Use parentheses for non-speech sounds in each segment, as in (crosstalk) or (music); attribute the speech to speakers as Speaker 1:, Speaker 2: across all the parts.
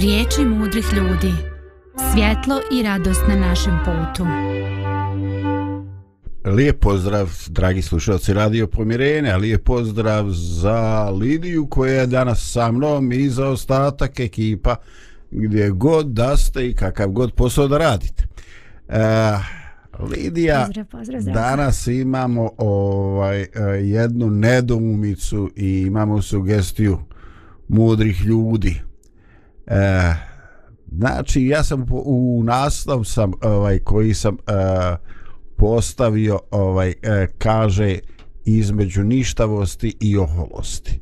Speaker 1: Riječi mudrih ljudi. Svjetlo i radost na našem putu.
Speaker 2: Lijep pozdrav, dragi slušalci Radio Pomirene, lijep pozdrav za Lidiju koja je danas sa mnom i za ostatak ekipa gdje god da ste i kakav god posao da radite. E, Lidija, pozdrav, pozdrav, danas imamo ovaj, e, jednu nedomumicu i imamo sugestiju mudrih ljudi. E, znači, ja sam u naslov sam, ovaj, koji sam e, postavio, ovaj, e, kaže između ništavosti i oholosti.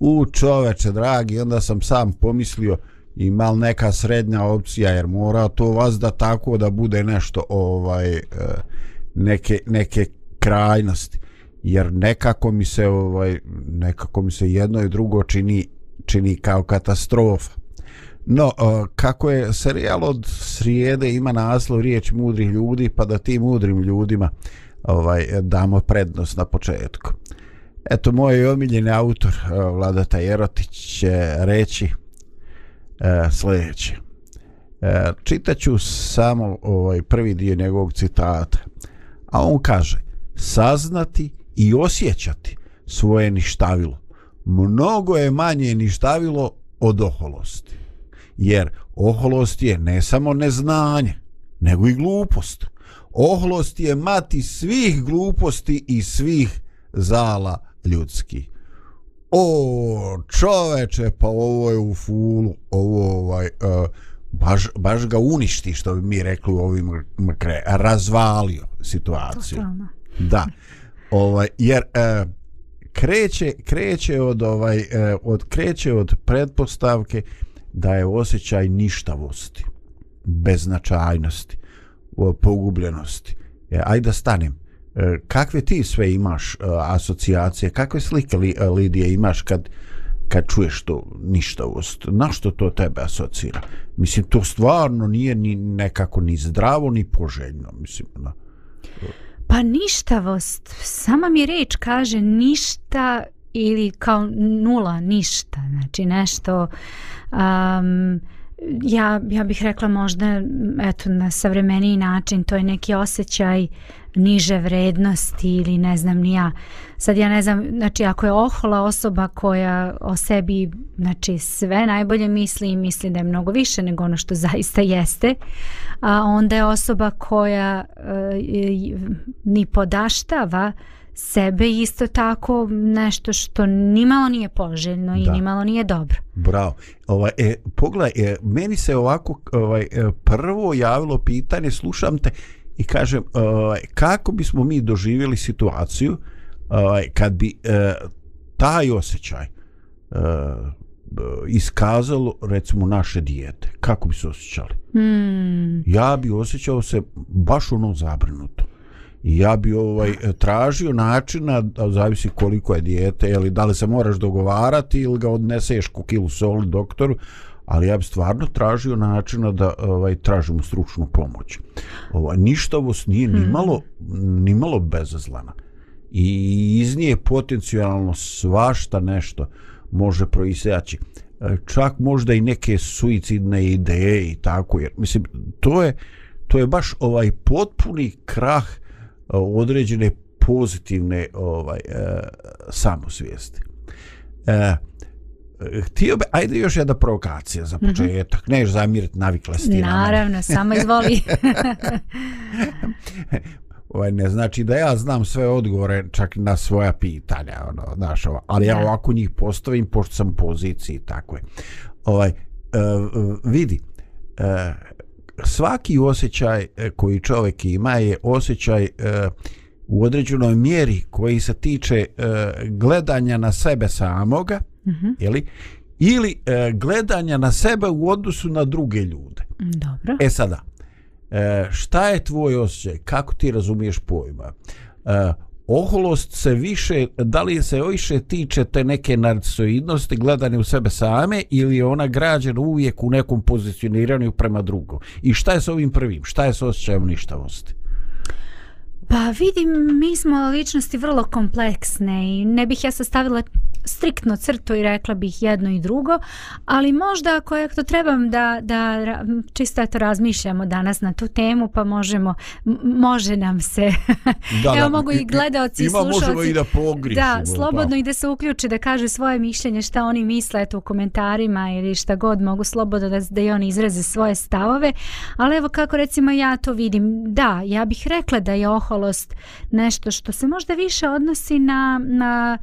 Speaker 2: U čoveče, dragi, onda sam sam pomislio imal neka srednja opcija jer mora to vas da tako da bude nešto ovaj e, neke, neke krajnosti jer nekako mi se ovaj nekako mi se jedno i drugo čini čini kao katastrofa No, kako je serijal od srijede ima naslov Riječ mudrih ljudi, pa da tim mudrim ljudima ovaj damo prednost na početku. Eto, moj omiljeni autor, e, Vlada Tajerotić, će reći eh, sljedeće. Eh, čitaću samo ovaj prvi dio njegovog citata. A on kaže, saznati i osjećati svoje ništavilo. Mnogo je manje ništavilo od oholosti jer oholost je ne samo neznanje, nego i glupost. Oholost je mati svih gluposti i svih zala ljudski. O, čoveče, pa ovo je u fulu, ovo ovaj, uh, baš, baš ga uništi, što bi mi rekli u ovim mkre, razvalio situaciju. Totalno. Da, ovaj, jer uh, kreće, kreće, od, ovaj, uh, od, kreće od pretpostavke, uh, da je osjećaj ništavosti, beznačajnosti, pogubljenosti. E, ajde da stanem. E, kakve ti sve imaš e, asocijacije, kakve slike li, e, Lidije imaš kad, kad čuješ to ništavost? Na što to tebe asocira? Mislim, to stvarno nije ni nekako ni zdravo, ni poželjno. Mislim, na,
Speaker 3: Pa ništavost, sama mi reč kaže ništa ili kao nula, ništa, znači nešto uh, um, ja, ja bih rekla možda eto, na savremeniji način to je neki osjećaj niže vrednosti ili ne znam ni ja. Sad ja ne znam, znači ako je ohola osoba koja o sebi znači sve najbolje misli i misli da je mnogo više nego ono što zaista jeste, a onda je osoba koja e, ni podaštava uh, sebe isto tako nešto što nimalo nije poželjno i da. nimalo nije dobro.
Speaker 2: Bravo. Ovaj e pogledaj e, meni se ovako ovaj e, prvo javilo pitanje, slušam te i kažem ovaj e, kako bismo mi doživjeli situaciju ovaj e, kad bi e, taj osjećaj e, iskazalo recimo naše dijete kako bi se osjećali?
Speaker 3: Hmm.
Speaker 2: Ja bi osjećao se baš ono zabrinuto ja bi ovaj tražio načina da zavisi koliko je dijete ili da li se moraš dogovarati ili ga odneseš ku kilu sol doktoru ali ja bi stvarno tražio načina da ovaj tražimo stručnu pomoć. Ovaj ništavost nije hmm. ni malo ni malo bezazlana. I iz nje potencijalno svašta nešto može proisteći. Čak možda i neke suicidne ideje i tako jer mislim to je to je baš ovaj potpuni krah E, određene pozitivne ovaj e, samosvijesti. E, htio bi, ajde još jedna provokacija za mhm. početak, mm -hmm. neš zamiriti navikla si
Speaker 3: Naravno, na samo izvoli. (laughs) ovaj, ne
Speaker 2: znači da ja znam sve odgovore čak na svoja pitanja, ono, znaš, ovaj, ali ja ovako njih postavim pošto sam u poziciji, tako je. Ovaj, e, vidi, e, svaki osjećaj e, koji čovjek ima je osjećaj e, u određenoj mjeri koji se tiče e, gledanja na sebe samoga mm -hmm. jeli, ili gledanja na sebe u odnosu na druge ljude.
Speaker 3: Dobro.
Speaker 2: E sada, šta je tvoj osjećaj? Kako ti razumiješ pojma? oholost se više, da li se više tiče te neke narcisoidnosti, gledanje u sebe same, ili je ona građena uvijek u nekom pozicioniranju prema drugom? I šta je s ovim prvim? Šta je s osjećajem ništavosti?
Speaker 3: Pa vidim, mi smo ličnosti vrlo kompleksne i ne bih ja sastavila striktno crto i rekla bih jedno i drugo, ali možda ako je to trebam da, da čisto eto razmišljamo danas na tu temu, pa možemo, može nam se.
Speaker 2: Da,
Speaker 3: (laughs) Evo da, mogu i gledaoci
Speaker 2: i
Speaker 3: slušalci. možemo
Speaker 2: i
Speaker 3: da pogrišimo. Da,
Speaker 2: pa.
Speaker 3: slobodno pa. i da se uključe, da kaže svoje mišljenje šta oni misle eto, u komentarima ili šta god mogu slobodno da, da i oni izraze svoje stavove. Ali evo kako recimo ja to vidim. Da, ja bih rekla da je oholost nešto što se možda više odnosi na... na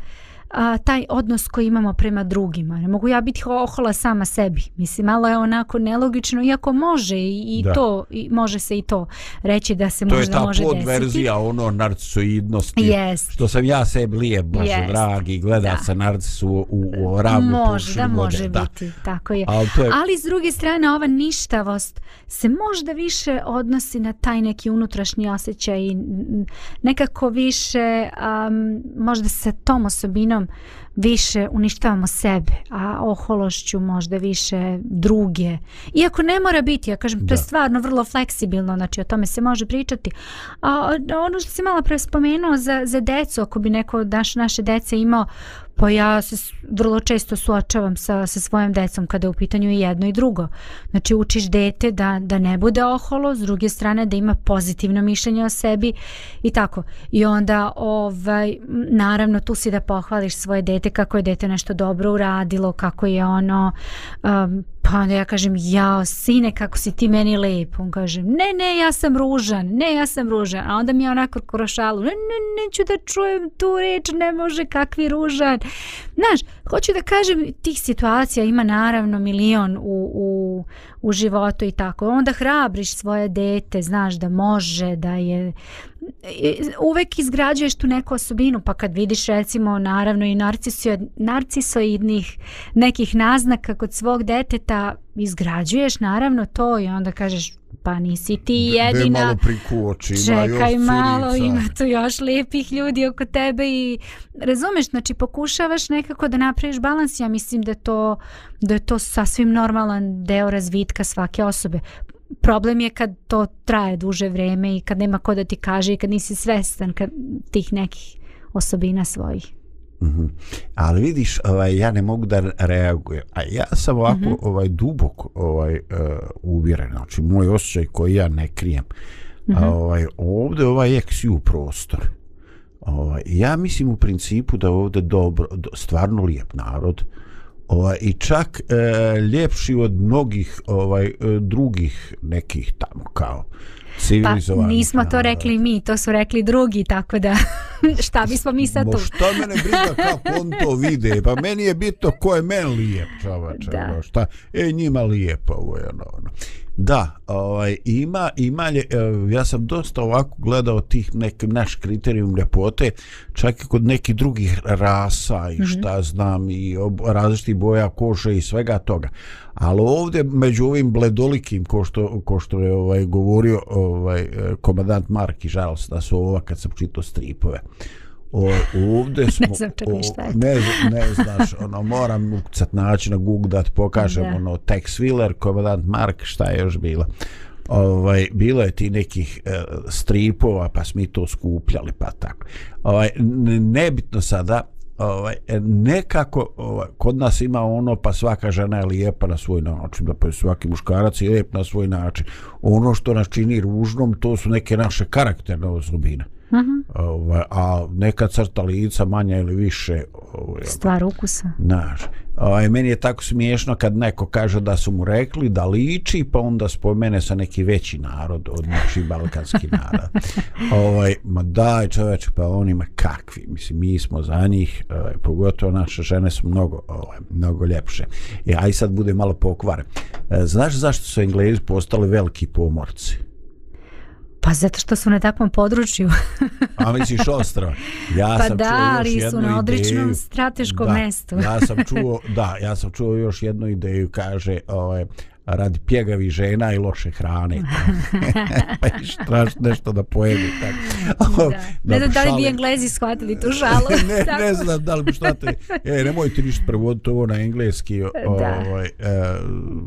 Speaker 3: a, taj odnos koji imamo prema drugima. Ne mogu ja biti ohola sama sebi. Mislim, malo je onako nelogično, iako može i da. to, i može se i to reći da se to možda može desiti. To
Speaker 2: je ta podverzija
Speaker 3: desiti.
Speaker 2: ono narcisoidnosti. Yes. Što sam ja sebi lijep, baš yes. drag i gleda da. sa narcisu u, u, u ravnu može, da
Speaker 3: može da. biti, tako je. Ali, to je. Ali s druge strane, ova ništavost se možda više odnosi na taj neki unutrašnji osjećaj i nekako više um, možda sa tom osobinom sredinom više uništavamo sebe, a ohološću možda više druge. Iako ne mora biti, ja kažem, to je stvarno vrlo fleksibilno, znači o tome se može pričati. A ono što si malo pre spomenuo za, za decu, ako bi neko naš, naše dece imao Pa ja se vrlo često suočavam sa, sa svojom decom kada je u pitanju i jedno i drugo. Znači učiš dete da, da ne bude oholo, s druge strane da ima pozitivno mišljenje o sebi i tako. I onda ovaj, naravno tu si da pohvališ svoje dete kako je dete nešto dobro uradilo, kako je ono um, Pa onda ja kažem, jao, sine, kako si ti meni lep. On kaže, ne, ne, ja sam ružan, ne, ja sam ružan. A onda mi je onako krošalu, ne, ne, neću da čujem tu reč, ne može, kakvi ružan. Znaš, hoću da kažem, tih situacija ima naravno milion u, u, u životu i tako. Onda hrabriš svoje dete, znaš da može, da je, uvek izgrađuješ tu neku osobinu pa kad vidiš recimo naravno i narcisoidnih nekih naznaka kod svog deteta izgrađuješ naravno to i onda kažeš pa nisi ti jedina malo priku oči, čekaj ima malo curica. ima tu još lijepih ljudi oko tebe i razumeš znači pokušavaš nekako da napraviš balans ja mislim da to da je to sasvim normalan deo razvitka svake osobe problem je kad to traje duže vreme i kad nema ko da ti kaže i kad nisi svestan kad tih nekih osobina svojih.
Speaker 2: Mm -hmm. Ali vidiš, ovaj, ja ne mogu da reagujem. A ja sam ovako mm -hmm. ovaj, dubok ovaj, uh, uvjeren. Znači, moj osjećaj koji ja ne krijem. Mm -hmm. ovaj, ovdje ovaj XU prostor. Ovaj, ja mislim u principu da ovdje dobro, stvarno lijep narod. Uh, ovaj i čak e, ljepši od mnogih ovaj e, drugih nekih tamo kao pa, civilizovanih.
Speaker 3: Pa nismo to rekli mi, to su rekli drugi, tako da (laughs) šta bismo mi sad tu?
Speaker 2: Šta mene briga kako on to vide, pa meni je bito ko je men lijep čovječe, ono, šta, e njima lijepo ovo je ono. ono. Da, ovaj, ima, ima, e, ja sam dosta ovako gledao tih nek, naš kriterijum ljepote, čak i kod nekih drugih rasa i mhm. šta znam i različitih boja kože i svega toga. Ali ovdje među ovim bledolikim, ko što, ko što je ovaj, govorio ovaj, e, komandant Mark i žalost da su ova kad sam čitao stripove, O, ovde (laughs) smo... ne znam čak o, ništa. Ne, ne znaš, ono, moram ukcat način na Google da ti pokažem, da. ono, Tex Wheeler, komandant Mark, šta je još bilo. Ovaj, bilo je ti nekih e, stripova, pa smo i to skupljali, pa tako. Ovaj, nebitno sada, ovaj, nekako ovaj, kod nas ima ono pa svaka žena je lijepa na svoj način da pa je svaki muškarac je lijep na svoj način ono što nas čini ružnom to su neke naše karakterne osobine mm Uh mhm. -huh. Ovaj, a neka crta lica manja ili više.
Speaker 3: Ovaj, Stvar ukusa. Znaš.
Speaker 2: Ovaj, meni je tako smiješno kad neko kaže da su mu rekli da liči, pa onda spomene sa neki veći narod od naših balkanski narod. (laughs) ovaj, ma daj čoveč, pa onima kakvi. Mislim, mi smo za njih, ovaj, pogotovo naše žene su mnogo, ovaj, mnogo ljepše. E, aj sad bude malo pokvar. E, znaš zašto su Englezi postali veliki pomorci?
Speaker 3: Pa zato što su na takvom području.
Speaker 2: A misliš ostro?
Speaker 3: Ja pa sam da, čuo ali su na odričnom ideju. strateškom da, mestu.
Speaker 2: ja sam čuo, da, ja sam čuo još jednu ideju, kaže, ove, ovaj, radi pjegavi žena i loše hrane. (laughs) pa i straš nešto da pojedu. Ne
Speaker 3: znam da, da, da li bi englezi shvatili tu žalost. (laughs) ne,
Speaker 2: ne znam da li bi shvatili. E, nemojte ništa prevoditi ovo na engleski. Da. Ovaj, e,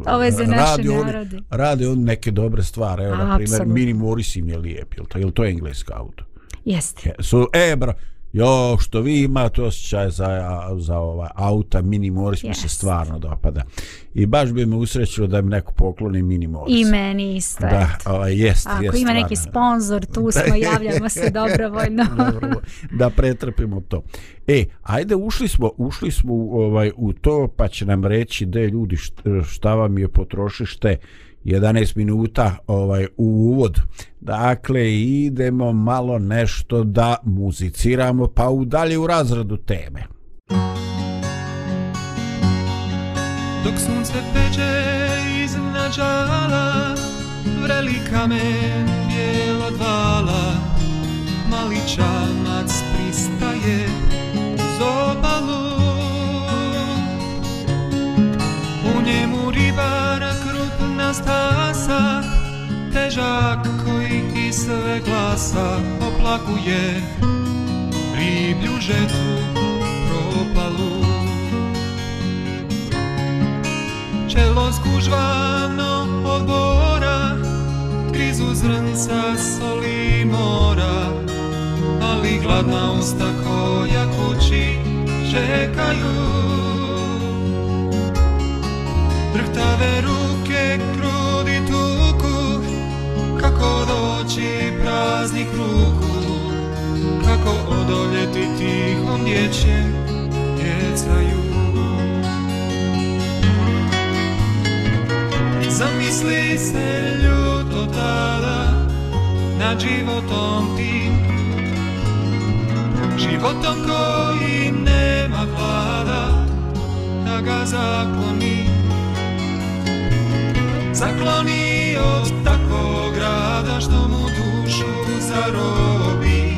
Speaker 2: ovo je za naše radi narode. On, radi on neke dobre stvari. Evo, na primjer, Mini Morris im je lijep. Je li to, je li to je engleska auto?
Speaker 3: Jeste.
Speaker 2: Yeah, so, e, bro, jo, što vi imate osjećaj za, za ovaj auta, Mini Morris yes. mi se stvarno dopada. I baš bi me usrećilo da mi neko pokloni Mini Morris. I
Speaker 3: meni isto.
Speaker 2: Da, ovaj, jest,
Speaker 3: Ako
Speaker 2: jest,
Speaker 3: ima stvarno. neki sponsor, tu smo, javljamo se (laughs) dobrovoljno.
Speaker 2: (laughs) da pretrpimo to. E, ajde, ušli smo, ušli smo ovaj, u to, pa će nam reći, da ljudi, šta vam je potrošište, 11 minuta ovaj u uvod. Dakle, idemo malo nešto da muziciramo, pa udalje u razradu teme.
Speaker 4: Dok sunce peče iznadžala, vreli kamen bijelo dvala, mali čamac pristaje uz obalu. U njemu Stasa težak koji i sve glasa oplakuje rýbľu žetvu propalu. Čelo skužvano od bora, krizu zrnca soli mora, ali hladná usta koja kući čekaju. Drhtave ruky će praznih ruku Kako odoljeti tihom dječjem djeca jugu Zamisli se ljuto tada nad životom tim Životom koji nema hlada da ga zakloni Zakloni od takvog rada što mu dušu zarobi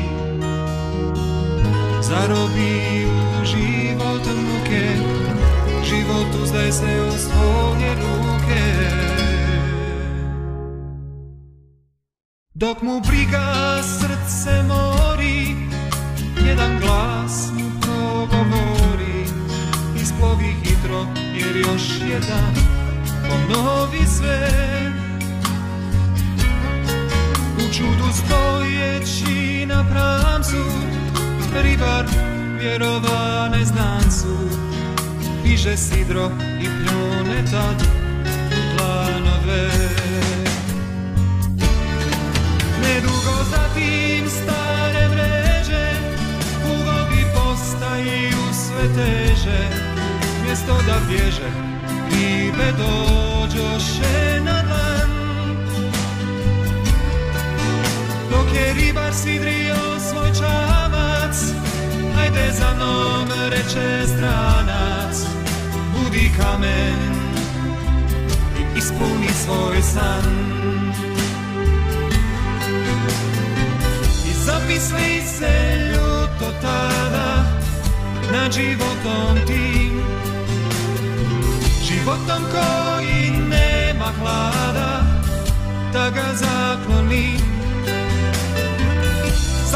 Speaker 4: Zarobi u život muke, život uzdaj se u svoje ruke Dok mu briga srce mori, jedan glas mu progovori Isplovi hitro jer još jedan ponovi sve čudu stojeći na pramcu Ribar vjerova neznancu Piže sidro i pljone tad u planove Nedugo za tim stare mreže Uvogi postaju sve teže Mjesto da bježe ribe dođoše na dlan je ribar sidrio svoj čamac Hajde za mnom reče stranac Budi kamen i ispuni svoj san I zapisli se ljuto tada Nad životom tim Životom koji nema hlada Da ga zaklonim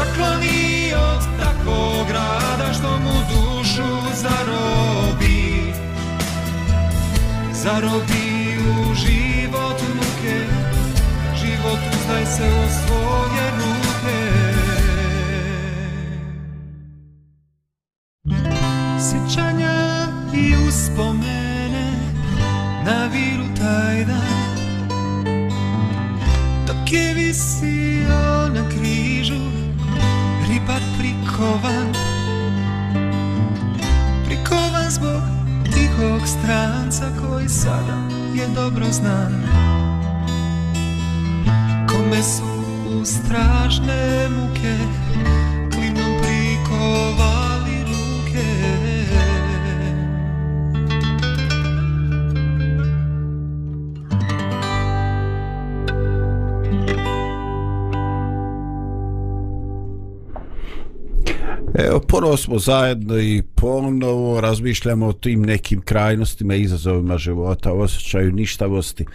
Speaker 4: sakloni od takvog grada što mu dušu zarobi zarobi u život muke život uzdaj se u svoje ruke sjećanja i uspomene na viru taj dan dok je visi stranca koji sada je dobro znan Kome su u stražne muke klinom prikovan
Speaker 2: Evo, ponovo smo zajedno i ponovo razmišljamo o tim nekim krajnostima, izazovima života, osjećaju ništavosti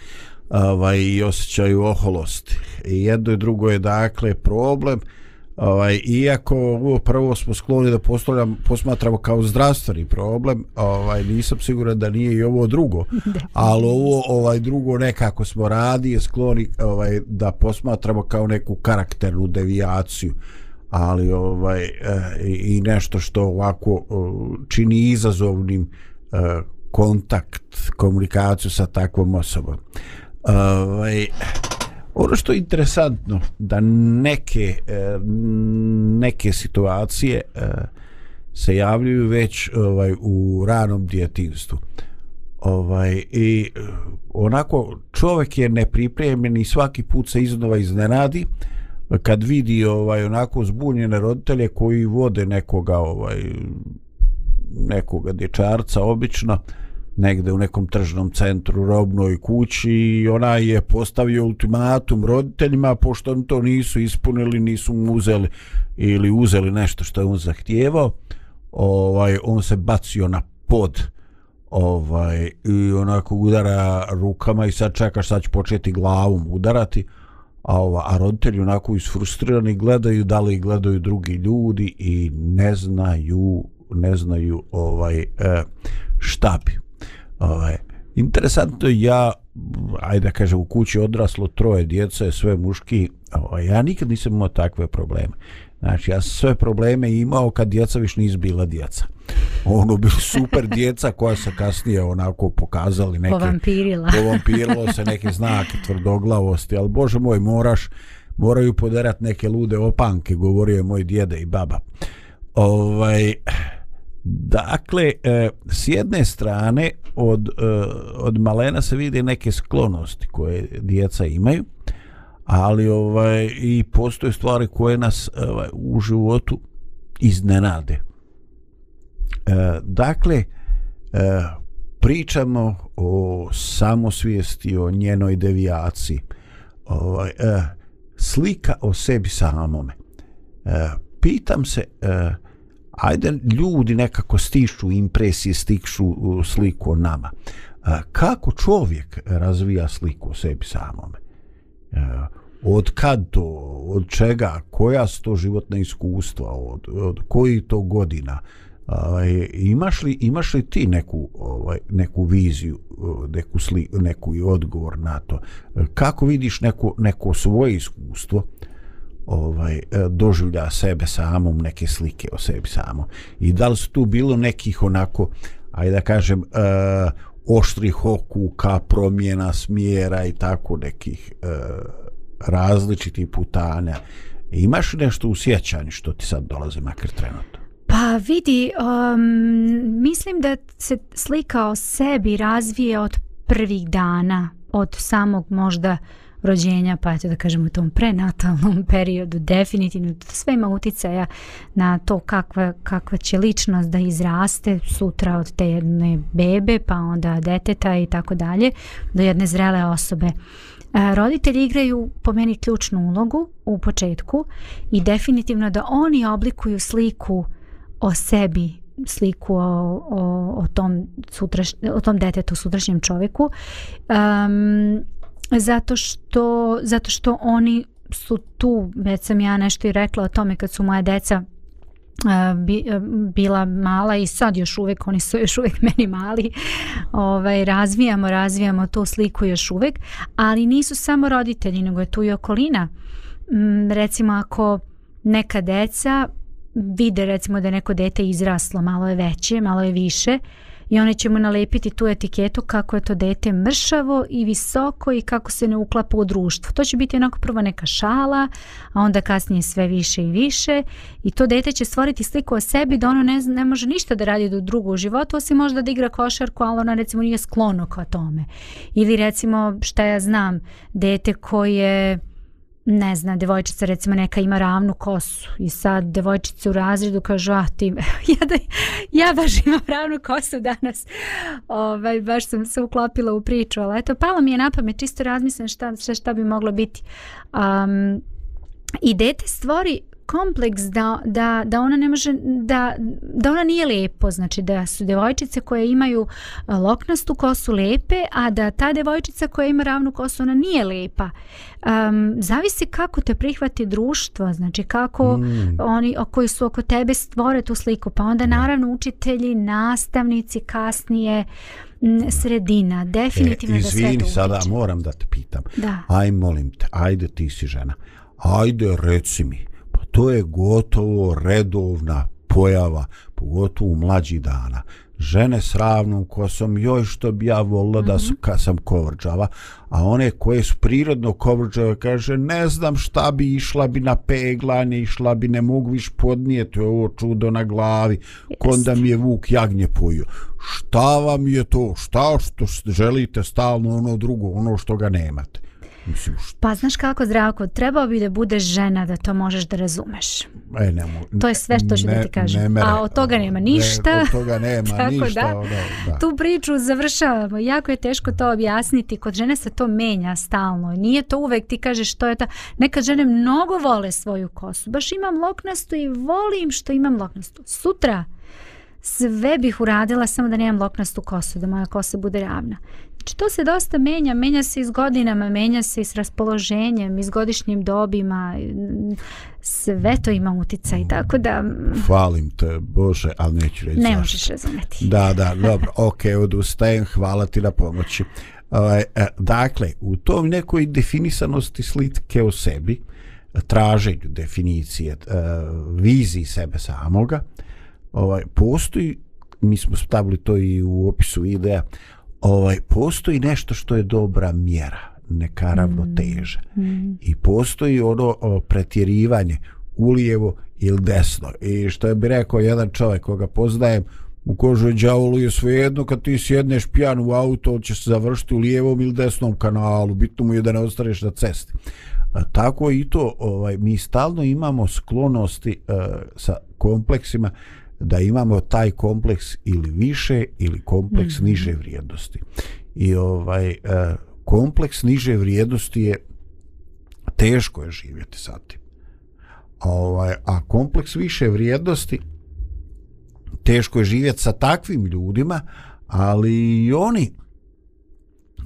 Speaker 2: ovaj, i osjećaju oholosti. I jedno i drugo je, dakle, problem, ovaj, iako ovo prvo smo skloni da postavljam, posmatramo kao zdravstveni problem, ovaj, nisam siguran da nije i ovo drugo, ali ovo ovaj, drugo nekako smo radi je skloni ovaj, da posmatramo kao neku karakternu devijaciju ali ovaj eh, i nešto što ovako eh, čini izazovnim eh, kontakt, komunikaciju sa takvom osobom. Ovaj ono što je interesantno da neke neke situacije se javljaju već ovaj u ranom djetinjstvu. Ovaj i onako čovjek je nepripremljen i svaki put se iznova iznenadi. Uh, kad vidi ovaj onako zbunjene roditelje koji vode nekoga ovaj nekoga dječarca obično negde u nekom tržnom centru robnoj kući i ona je postavio ultimatum roditeljima pošto on to nisu ispunili nisu mu uzeli ili uzeli nešto što je on zahtijevao ovaj on se bacio na pod ovaj i onako udara rukama i sad čeka šta će početi glavom udarati ovaj a, ova, a roditelji onako isfrustrirani gledaju da li gledaju drugi ljudi i ne znaju ne znaju ovaj e, šta bi ovaj, interesantno ja ajde da kažem u kući odraslo troje djece sve muški ovaj, ja nikad nisam imao takve probleme Znači, ja sve probleme imao kad djeca više nisu bila djeca. Ono, bili super (laughs) djeca koja se kasnije onako pokazali neke... Povampirila. Povampirilo se (laughs) neke znake tvrdoglavosti, ali bože moj, moraš, moraju poderat neke lude opanke, govorio je moj djede i baba. Ovaj, dakle, e, s jedne strane, od, e, od malena se vide neke sklonosti koje djeca imaju, ali ovaj i postoje stvari koje nas ovaj, u životu iznenade. E, dakle, e, pričamo o samosvijesti, o njenoj devijaciji, ovaj, e, slika o sebi samome. E, pitam se, e, ajde ljudi nekako stišu impresije, stišu sliku o nama. E, kako čovjek razvija sliku o sebi samome? Eh, od kad to, od čega, koja su to životna iskustva, od, od koji to godina, ovaj, imaš, li, imaš li ti neku, ovaj, neku viziju, eh, neku, sli, neku i odgovor na to? Eh, kako vidiš neko, neko svoje iskustvo, ovaj doživlja sebe samom neke slike o sebi samo i da li su tu bilo nekih onako ajde da kažem uh, oštrih okuka, promjena smjera i tako nekih e, različitih putanja. Imaš nešto u sjećanju što ti sad dolazi makar trenutno?
Speaker 3: Pa vidi, um, mislim da se slika o sebi razvije od prvih dana, od samog možda uh, rođenja, pa eto da kažemo u tom prenatalnom (laughs) periodu definitivno sve ima uticaja na to kakva, kakva će ličnost da izraste sutra od te jedne bebe pa onda deteta i tako dalje do jedne zrele osobe. E, roditelji igraju po meni ključnu ulogu u početku i definitivno da oni oblikuju sliku o sebi sliku o, o, o tom sutraš, o tom detetu sutrašnjem čovjeku um, zato što, zato što oni su tu, već sam ja nešto i rekla o tome kad su moja deca e, e, bila mala i sad još uvek oni su još uvek (laughs) meni mali. Ovaj razvijamo, razvijamo tu sliku još uvek, ali nisu samo roditelji, nego je tu i okolina. Mm, recimo ako neka deca vide recimo da je neko dete izraslo, malo je veće, malo je više, uh, i one će mu nalepiti tu etiketu kako je to dete mršavo i visoko i kako se ne uklapa u društvo. To će biti onako prvo neka šala, a onda kasnije sve više i više i to dete će stvoriti sliku o sebi da ono ne, ne može ništa da radi do drugog života osim možda da igra košarku, ali ona recimo nije sklono ka tome. Ili recimo šta ja znam, dete koje ne zna, devojčica recimo neka ima ravnu kosu i sad devojčice u razredu kažu, ah ti, (laughs) ja, da, ja baš imam ravnu kosu danas, ovaj, baš sam se uklopila u priču, ali eto, palo mi je na pamet, čisto razmislim šta, šta, šta bi moglo biti. Um, I dete stvori kompleks da, da, da ona ne može da, da ona nije lepo znači da su devojčice koje imaju loknastu kosu lepe a da ta devojčica koja ima ravnu kosu ona nije lepa um, zavisi kako te prihvati društvo znači kako mm. oni koji su oko tebe stvore tu sliku pa onda mm. naravno učitelji, nastavnici kasnije sredina, definitivno e,
Speaker 2: izvini,
Speaker 3: da
Speaker 2: sve to uviče. sada moram da te pitam. Da. Aj, molim te, ajde ti si žena. Ajde, reci mi. Uh, to je gotovo redovna pojava, pogotovo u mlađi dana. Žene s ravnom kosom, joj što bi ja volila da su, mhm. ka sam kovrđava, a one koje su prirodno kovrđave, kaže, ne znam šta bi išla bi na peglanje, išla bi, ne mogu viš podnijeti ovo čudo na glavi, konda mi je vuk jagnje pojio. Šta vam je to? Šta što želite stalno ono drugo, ono što ga nemate?
Speaker 3: Mislim, što... Pa znaš kako, Zdravko, trebao bi da bude žena da to možeš da razumeš.
Speaker 2: E, ne,
Speaker 3: to je sve što ću ne, da ti kažem. Ne A od toga nema ništa. Ne, od
Speaker 2: toga nema (laughs) tako ništa.
Speaker 3: Da, ono, da, da. Tu priču završavamo. Jako je teško to objasniti. Kod žene se to menja stalno. Nije to uvek ti kažeš što je ta... Neka žene mnogo vole svoju kosu. Baš imam loknastu i volim što imam loknastu. Sutra sve bih uradila samo da nemam loknastu kosu, da moja kosa bude ravna. Znači to se dosta menja, menja se iz godinama, menja se i s raspoloženjem, iz godišnjim dobima, sve to ima uticaj, tako da... Mm.
Speaker 2: Hvalim te, Bože, ali neću reći Ne
Speaker 3: možeš zašto. razumeti.
Speaker 2: Da, da, dobro, ok, odustajem, hvala ti na pomoći. Ovaj, e, dakle, u tom nekoj definisanosti slitke o sebi, traženju definicije, e, viziji sebe samoga, ovaj, postoji, mi smo stavili to i u opisu ideja, ovaj postoji nešto što je dobra mjera neka mm. ravnoteža mm. i postoji ono o, pretjerivanje u lijevo ili desno i što je bi rekao jedan čovjek koga poznajem u kožu džavolu je svejedno kad ti sjedneš pijan u auto on će se završiti u lijevom ili desnom kanalu bitno mu je da ne ostaneš na cesti A, tako i to ovaj mi stalno imamo sklonosti uh, sa kompleksima uh, da imamo taj kompleks ili više ili kompleks mhm. niže vrijednosti. I ovaj e, kompleks niže vrijednosti je teško je živjeti sa tim. A ovaj a kompleks više vrijednosti teško je živjeti sa takvim ljudima, ali i oni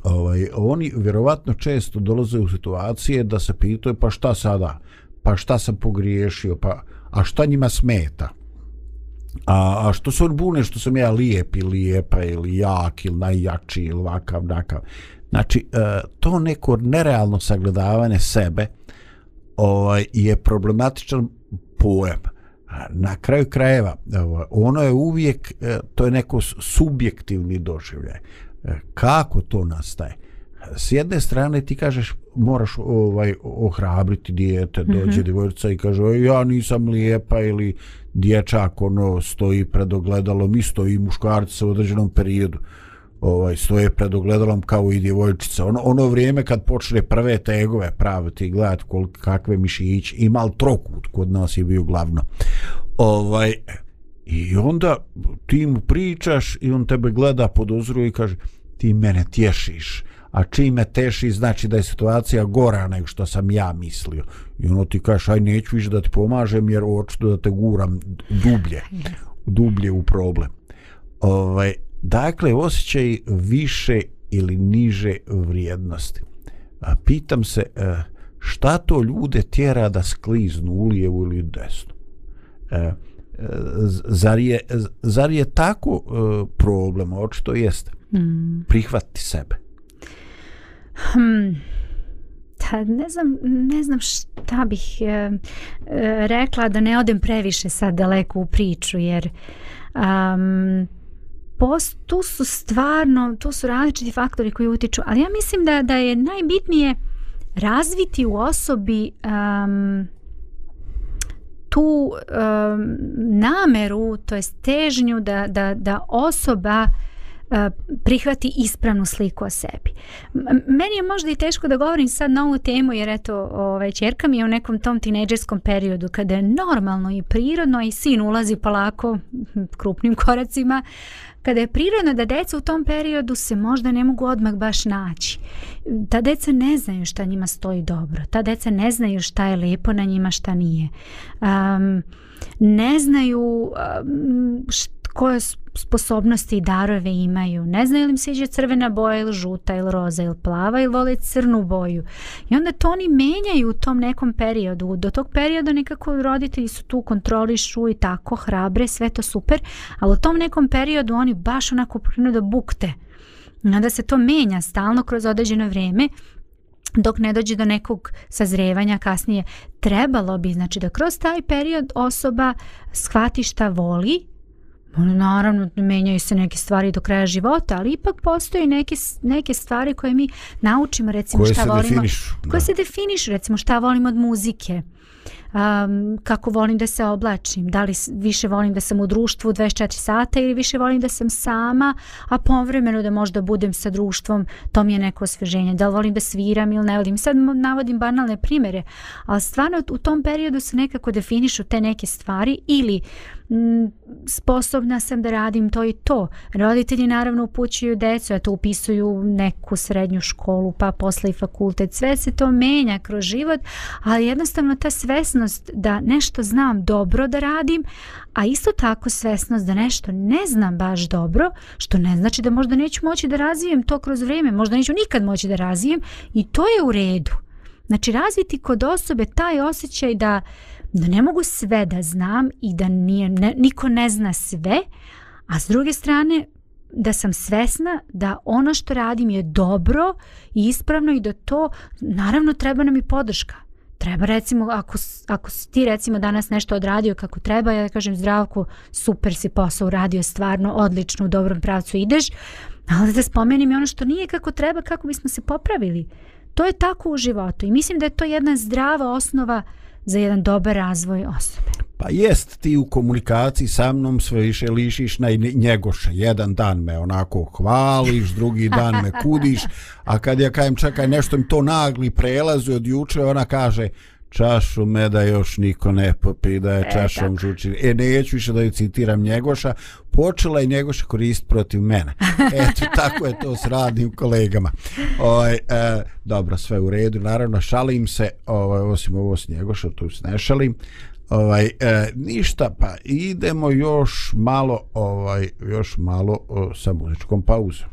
Speaker 2: ovaj oni vjerovatno često dolaze u situacije da se pitaju pa šta sada? Pa šta sam pogriješio? Pa a šta njima smeta? A, a što se on bune što sam ja lijep ili lijepa ili jak ili najjači ili ovakav nakav. Znači, e, to neko nerealno sagledavanje sebe o, ovaj, je problematičan pojam. Na kraju krajeva, ovaj, ono je uvijek, e, to je neko subjektivni doživljaj. E, kako to nastaje? S jedne strane ti kažeš moraš ovaj ohrabriti dijete, dođe mm -hmm. djevojčica i kaže ja nisam lijepa ili dječak ono stoji pred ogledalom isto i muškarci u određenom periodu ovaj stoje pred ogledalom kao i djevojčica. Ono, ono vrijeme kad počne prve tegove praviti i gledati koliko kakve mišić i mal trokut kod nas je bio glavno. Ovaj, I onda ti mu pričaš i on tebe gleda podozruje i kaže ti mene tješiš a čim me teši znači da je situacija gora nego što sam ja mislio i ono ti kaže aj neću više da ti pomažem jer očito da te guram dublje dublje u problem Ove, ovaj, dakle osjećaj više ili niže vrijednosti a pitam se e, šta to ljude tjera da skliznu u lijevu ili desnu e, e, zar je, zar je tako e, problem očito jeste mm. prihvati sebe mm.
Speaker 3: Hmm. Ta, ne, znam, ne znam šta bih e, e, rekla da ne odem previše sad daleko u priču jer um, post, tu su stvarno tu su različiti faktori koji utiču ali ja mislim da, da je najbitnije razviti u osobi um, tu um, nameru to je težnju da, da, da osoba uh, prihvati ispravnu sliku o sebi. Meni je možda i teško da govorim sad na ovu temu jer eto ovaj, čerka mi je u nekom tom tineđerskom periodu kada je normalno i prirodno i sin ulazi polako hm, krupnim koracima kada je prirodno da deca u tom periodu se možda ne mogu odmah baš naći. Ta deca ne znaju šta njima stoji dobro. Ta deca ne znaju šta je lepo na njima, šta nije. Um, ne znaju um, šta koje sposobnosti i darove imaju. Ne znaju li im sviđa crvena boja ili žuta ili roza ili plava ili vole crnu boju. I onda to oni menjaju u tom nekom periodu. Do tog perioda nekako roditelji su tu kontrolišu i tako hrabre, sve to super. Ali u tom nekom periodu oni baš onako prinu da bukte. I onda se to menja stalno kroz određeno vrijeme dok ne dođe do nekog sazrevanja kasnije trebalo bi znači da kroz taj period osoba shvati šta voli Ono, naravno, menjaju se neke stvari do kraja života, ali ipak postoje neke, neke stvari koje mi naučimo, recimo koje šta volimo. Definišu, koje
Speaker 2: da. se definišu,
Speaker 3: recimo šta volim od muzike, um, kako volim da se oblačim, da li više volim da sam u društvu 24 sata ili više volim da sam sama, a povremeno da možda budem sa društvom, to mi je neko osveženje, da li volim da sviram ili ne volim. Sad navodim banalne primere, ali stvarno u tom periodu se nekako definišu te neke stvari ili uh, Mm, sposobna sam da radim to i to. Roditelji naravno upućuju decu, eto upisuju neku srednju školu, pa posle i fakultet. Sve se to menja kroz život, ali jednostavno ta svesnost da nešto znam dobro da radim, a isto tako svesnost da nešto ne znam baš dobro, što ne znači da možda neću moći da razvijem to kroz vrijeme, možda neću nikad moći da razvijem i to je u redu. Znači razviti kod osobe taj osjećaj da, da ne mogu sve da znam i da nije, ne, niko ne zna sve, a s druge strane da sam svesna da ono što radim je dobro i ispravno i da to naravno treba nam i podrška. Treba recimo ako, ako si ti recimo danas nešto odradio kako treba, ja da kažem zdravku, super si posao uradio, stvarno odlično, u dobrom pravcu ideš, ali da spomenim i ono što nije kako treba, kako bismo se popravili. To je tako u životu i mislim da je to jedna zdrava osnova za jedan dobar razvoj osobe.
Speaker 2: Pa jest, ti u komunikaciji sa mnom sve više lišiš na njegoša. Jedan dan me onako hvališ, drugi dan me kudiš, a kad ja kajem čekaj nešto mi to nagli prelazi od juče, ona kaže, čašu meda još niko ne popi da je e, čašom žuči. E, neću više da ju citiram Njegoša. Počela je Njegoša korist protiv mene. Eto, (laughs) tako je to s radnim kolegama. Oj, e, dobro, sve u redu. Naravno, šalim se, ovaj, osim ovo s Njegoša, tu se ne šalim. Ovaj, e, ništa, pa idemo još malo, ovaj, još malo o, sa muzičkom pauzom.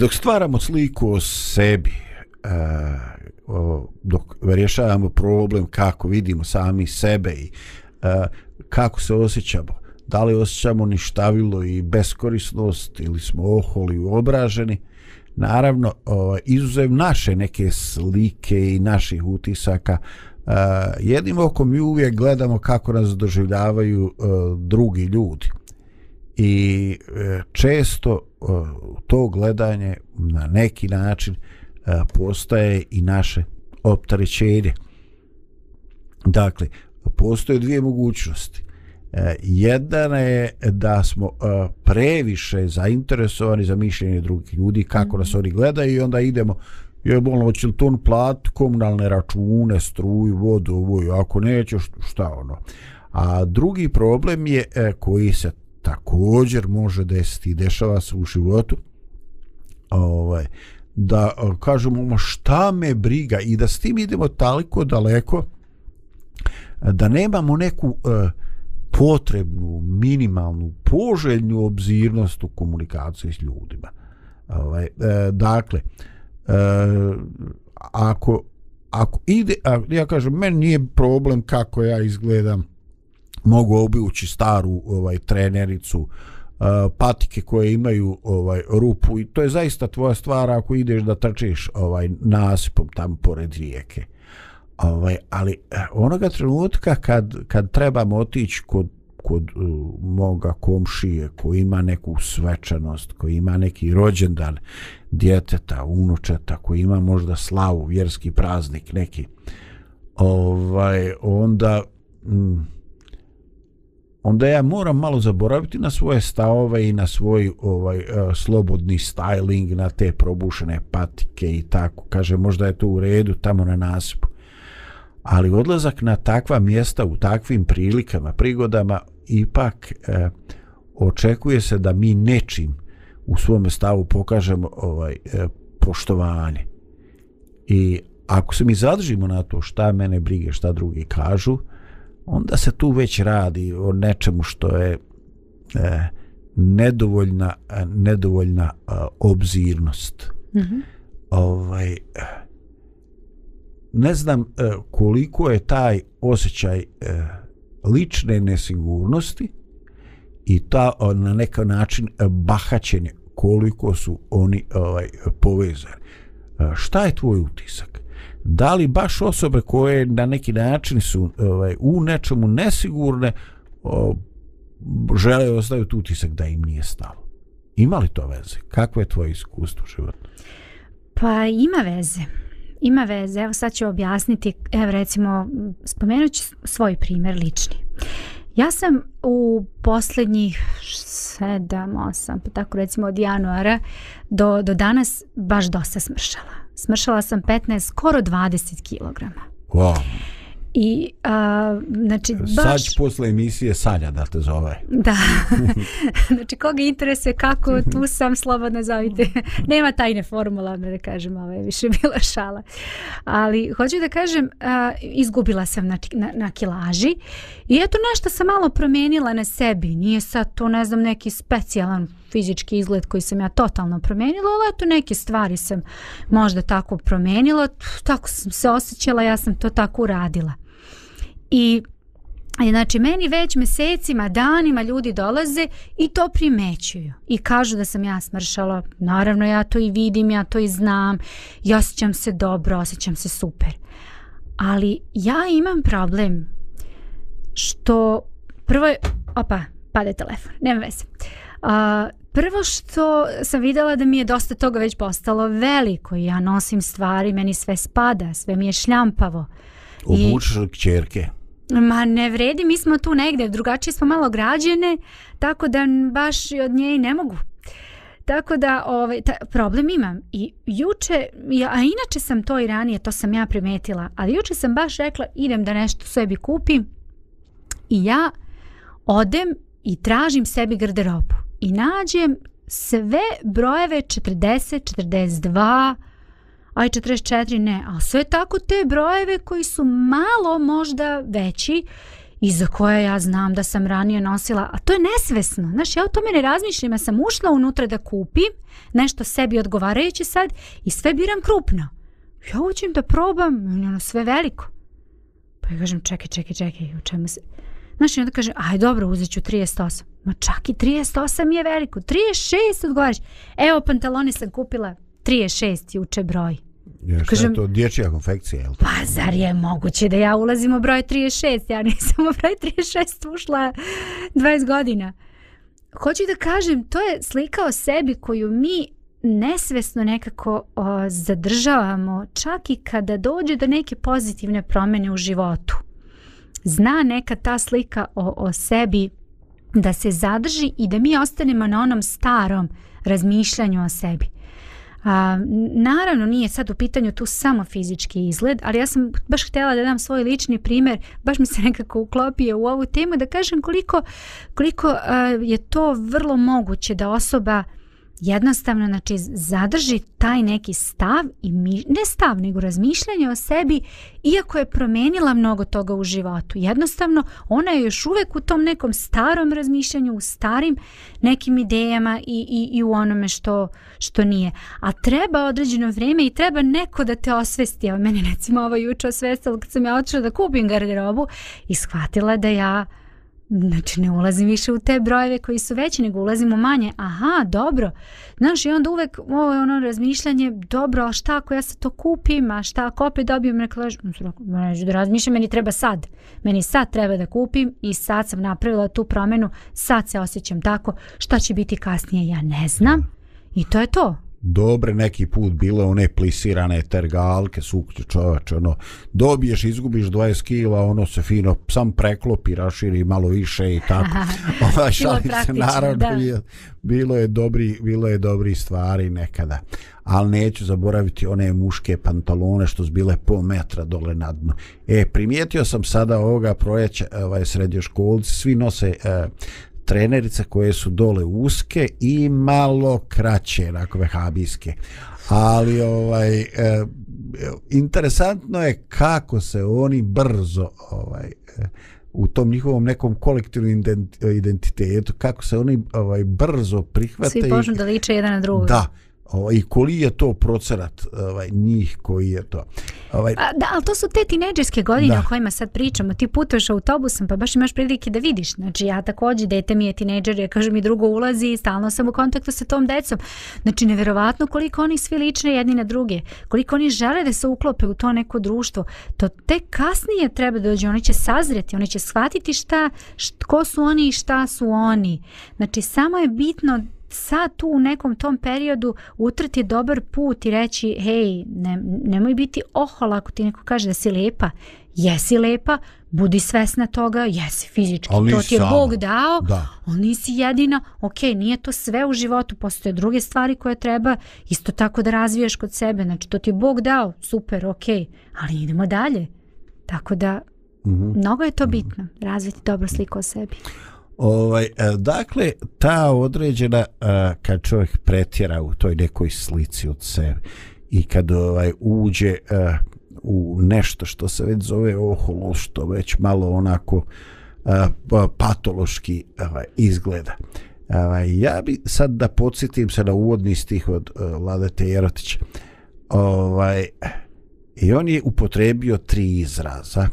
Speaker 2: dok stvaramo sliku o sebi, e, o, dok rješavamo problem kako vidimo sami sebe i e, kako se osjećamo, da li osjećamo ništavilo i beskorisnost ili smo oholi i obraženi, naravno, o, izuzev naše neke slike i naših utisaka, e, jednim okom mi uvijek gledamo kako nas doživljavaju e, drugi ljudi i e, često e, to gledanje na neki način e, postaje i naše optarećenje. Dakle, postoje dvije mogućnosti. Jedna je da smo previše zainteresovani za mišljenje drugih ljudi, kako nas mhm. oni gledaju i onda idemo je bolno, hoće li to on plat, komunalne račune, struju, vodu, ovo, ako neće, šta ono. A drugi problem je koji se također može desiti i dešava se u životu ovaj, da e, kažemo šta me briga i da s tim idemo taliko daleko da nemamo neku e, potrebnu, minimalnu, poželjnu obzirnost u komunikaciji s ljudima. Ovaj, e, dakle, e, ako, ako ide, a, ja kažem, meni nije problem kako ja izgledam, mogu obući staru ovaj trenericu uh, patike koje imaju ovaj rupu i to je zaista tvoja stvar ako ideš da trčiš ovaj nasipom tamo pored rijeke. Ovaj ali eh, onoga trenutka kad kad trebamo otići kod kod uh, moga komšije koji ima neku svečanost, koji ima neki rođendan djeteta, unučeta, koji ima možda slavu, vjerski praznik neki. Ovaj onda mm, onda ja moram malo zaboraviti na svoje stavove i na svoj ovaj uh, slobodni styling na te probušene patike i tako kaže možda je to u redu tamo na nasipu ali odlazak na takva mjesta u takvim prilikama prigodama ipak uh, očekuje se da mi nečim u svom stavu pokažemo ovaj uh, poštovanje i ako se mi zadržimo na to šta mene brige šta drugi kažu onda se tu već radi o nečemu što je e, nedovoljna nedovoljna e, obzirnost. Mm -hmm. Ovaj ne znam e, koliko je taj osjećaj e, lične nesigurnosti i ta o, e, na neka način e, bahaćenje koliko su oni ovaj povezani. E, šta je tvoj utisak? da li baš osobe koje na neki način su ovaj, u nečemu nesigurne o, žele ostaju tu utisak da im nije stalo. Ima li to veze? Kako je tvoje iskustvo životno?
Speaker 3: Pa ima veze. Ima veze. Evo sad ću objasniti, evo recimo, spomenut ću svoj primjer lični. Ja sam u posljednjih 7, 8, pa tako recimo od januara do, do danas baš dosta smršala smršala sam 15, skoro 20 kilograma.
Speaker 2: Wow. I,
Speaker 3: a, znači, baš... Sad
Speaker 2: ću posle emisije Sanja da te zove.
Speaker 3: (laughs) Da. (laughs) znači, koga interese, kako mhm. tu sam, slobodno zovite. (laughs) Nema tajne formula, da kažem, ovo je više bila šala. Ali, hoću da kažem, a, izgubila sam na, na, na kilaži i eto nešto sam malo promijenila na sebi. Nije sad to, ne znam, neki specijalan fizički izgled koji sam ja totalno promenila, ali eto neke stvari sam možda tako promenila, tako sam se osjećala, ja sam to tako uradila. I e, Znači, meni već mesecima, danima ljudi dolaze i to primećuju. I kažu da sam ja smršala. Naravno, ja to i vidim, ja to i znam. I osjećam se dobro, osjećam se super. Ali ja imam problem što... Prvo je... Opa, pade telefon. Nema veze. Uh, Prvo što sam videla da mi je dosta toga već postalo veliko i ja nosim stvari, meni sve spada, sve mi je šljampavo.
Speaker 2: Obučeš I... čerke.
Speaker 3: Ma ne vredi, mi smo tu negde, drugačije smo malo građene, tako da baš od nje i ne mogu. Tako da ovaj, ta, problem imam. I juče, ja, a inače sam to i ranije, to sam ja primetila, ali juče sam baš rekla idem da nešto sebi kupim i ja odem i tražim sebi garderobu i nađem sve brojeve 40, 42, aj 44 ne, a sve tako te brojeve koji su malo možda veći i za koje ja znam da sam ranije nosila, a to je nesvesno. Znaš, ja o tome ne razmišljam, ja sam ušla unutra da kupim nešto sebi odgovarajuće sad i sve biram krupno. Ja hoćem da probam, ono, ono sve veliko. Pa ja kažem, čekaj, čekaj, čekaj, u čemu se... Znaš, i onda kaže, aj dobro, uzet ću 38. Ma čak i 38 je veliko. 36 odgovaraš. Evo pantalone sam kupila 36 juče broj.
Speaker 2: Ja, Kažem, je to dječja konfekcija, jel?
Speaker 3: Pa zar je moguće da ja ulazim u broj 36? Ja nisam u broj 36 ušla 20 godina. Hoću da kažem, to je slika o sebi koju mi nesvesno nekako o, zadržavamo čak i kada dođe do neke pozitivne promene u životu. Zna neka ta slika o, o sebi da se zadrži i da mi ostanemo na onom starom razmišljanju o sebi. A, naravno nije sad u pitanju tu samo fizički izgled, ali ja sam baš htjela da dam svoj lični primjer, baš mi se nekako uklopio u ovu temu, da kažem koliko, koliko a, je to vrlo moguće da osoba a, jednostavno znači zadrži taj neki stav i mi, ne stav nego razmišljanje o sebi iako je promenila mnogo toga u životu jednostavno ona je još uvek u tom nekom starom razmišljanju u starim nekim idejama i, i, i u onome što, što nije a treba određeno vrijeme i treba neko da te osvesti a meni recimo ovo juče osvestilo kad sam ja otišla da kupim garderobu i shvatila da ja znači ne ulazim više u te brojeve koji su veći nego ulazimo manje aha dobro znaš i onda uvek ovo je ono razmišljanje dobro a šta ako ja se to kupim a šta ako opet dobijem rekla neću da razmišljam meni treba sad meni sad treba da kupim i sad sam napravila tu promenu sad se osjećam tako šta će biti kasnije ja ne znam i to je to
Speaker 2: dobre neki put bile one plisirane tergalke, sukće čovač, ono, dobiješ, izgubiš 20 kila, ono se fino, sam preklopi, raširi malo više i tako. (laughs) Ova šalice, naravno, je, bilo, je dobri, bilo je dobri stvari nekada. Ali neću zaboraviti one muške pantalone što su bile po metra dole na dno. E, primijetio sam sada ovoga projeća, ovaj, srednje školci, svi nose... Eh, trenerice koje su dole uske i malo kraće, onako vehabijske. Ali ovaj e, interesantno je kako se oni brzo ovaj e, u tom njihovom nekom kolektivnom identitetu kako se oni ovaj brzo prihvate
Speaker 3: svi počnu da liče jedan na drugog
Speaker 2: da ovaj, i koli je to procenat ovaj, njih koji je to.
Speaker 3: Ovaj, A, da, ali to su te tineđerske godine da. o kojima sad pričamo. Ti putuješ autobusom pa baš imaš prilike da vidiš. Znači ja također, dete mi je tineđer, ja kažem mi drugo ulazi i stalno sam u kontaktu sa tom decom. Znači nevjerovatno koliko oni svi lične jedni na druge, koliko oni žele da se uklope u to neko društvo. To te kasnije treba da dođe, oni će sazreti, oni će shvatiti šta, št, ko su oni i šta su oni. Znači samo je bitno sad tu u nekom tom periodu utrti dobar put i reći hej, ne, nemoj biti ohola ako ti neko kaže da si lepa. Jesi lepa, budi svesna toga, jesi fizički, Ali to ti je sama. Bog dao, da. on nisi jedina, ok, nije to sve u životu, postoje druge stvari koje treba isto tako da razviješ kod sebe, znači to ti je Bog dao, super, ok, ali idemo dalje. Tako da, mm -hmm. mnogo je to mm -hmm. bitno, razviti dobru sliku o sebi. Uh,
Speaker 2: Ovaj, e, dakle, ta određena, e, kad čovjek pretjera u toj nekoj slici od sebe i kad ovaj, uđe e, u nešto što se već zove ohološto, već malo onako pa, patološki ovaj, izgleda. Ovaj, ja bi sad da podsjetim se na uvodni stih od Ladete Jerotića. Ovaj, I on je upotrebio tri izraza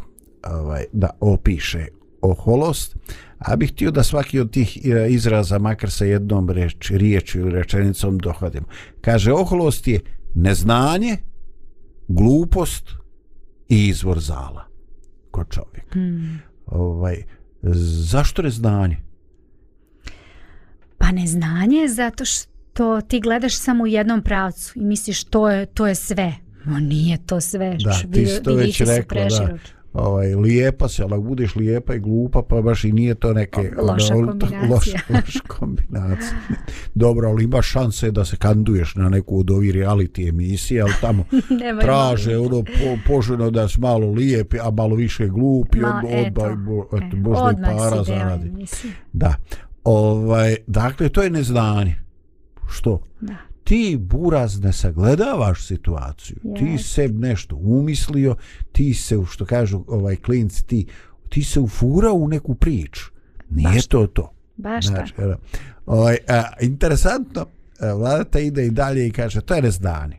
Speaker 2: ovaj, da opiše oholost, a bih htio da svaki od tih e, izraza, makar sa jednom reč, riječu ili rečenicom, dohvatimo. Kaže, oholost je neznanje, glupost i izvor zala kod čovjeka. Hmm. Ovaj, zašto neznanje?
Speaker 3: Pa neznanje zato što ti gledaš samo u jednom pravcu i misliš to je, to je sve. No nije to sve.
Speaker 2: Da, ti si to već rekla, da ovaj, lijepa se, ali budeš lijepa i glupa, pa baš i nije to neke...
Speaker 3: Ono, loša kombinacija.
Speaker 2: Loša, (laughs) loša kombinacija. Dobro, ali ima šanse da se kanduješ na neku od ovih reality emisije, ali tamo (laughs) Nemoj traže ne. ono po, poželjno da si malo lijep, a malo više glup i od, e, odmah, bo, et, e, možda i para zaradi. Da. Ovaj, dakle, to je neznanje. Što? Da ti buraz ne sagledavaš situaciju, yes. ti se nešto umislio, ti se, što kažu ovaj klinci, ti, ti se ufura u neku priču. Nije Bašta. to to.
Speaker 3: Baš
Speaker 2: znači,
Speaker 3: ovaj, a,
Speaker 2: e, interesantno, e, vlada ide i dalje i kaže, to je neznanje.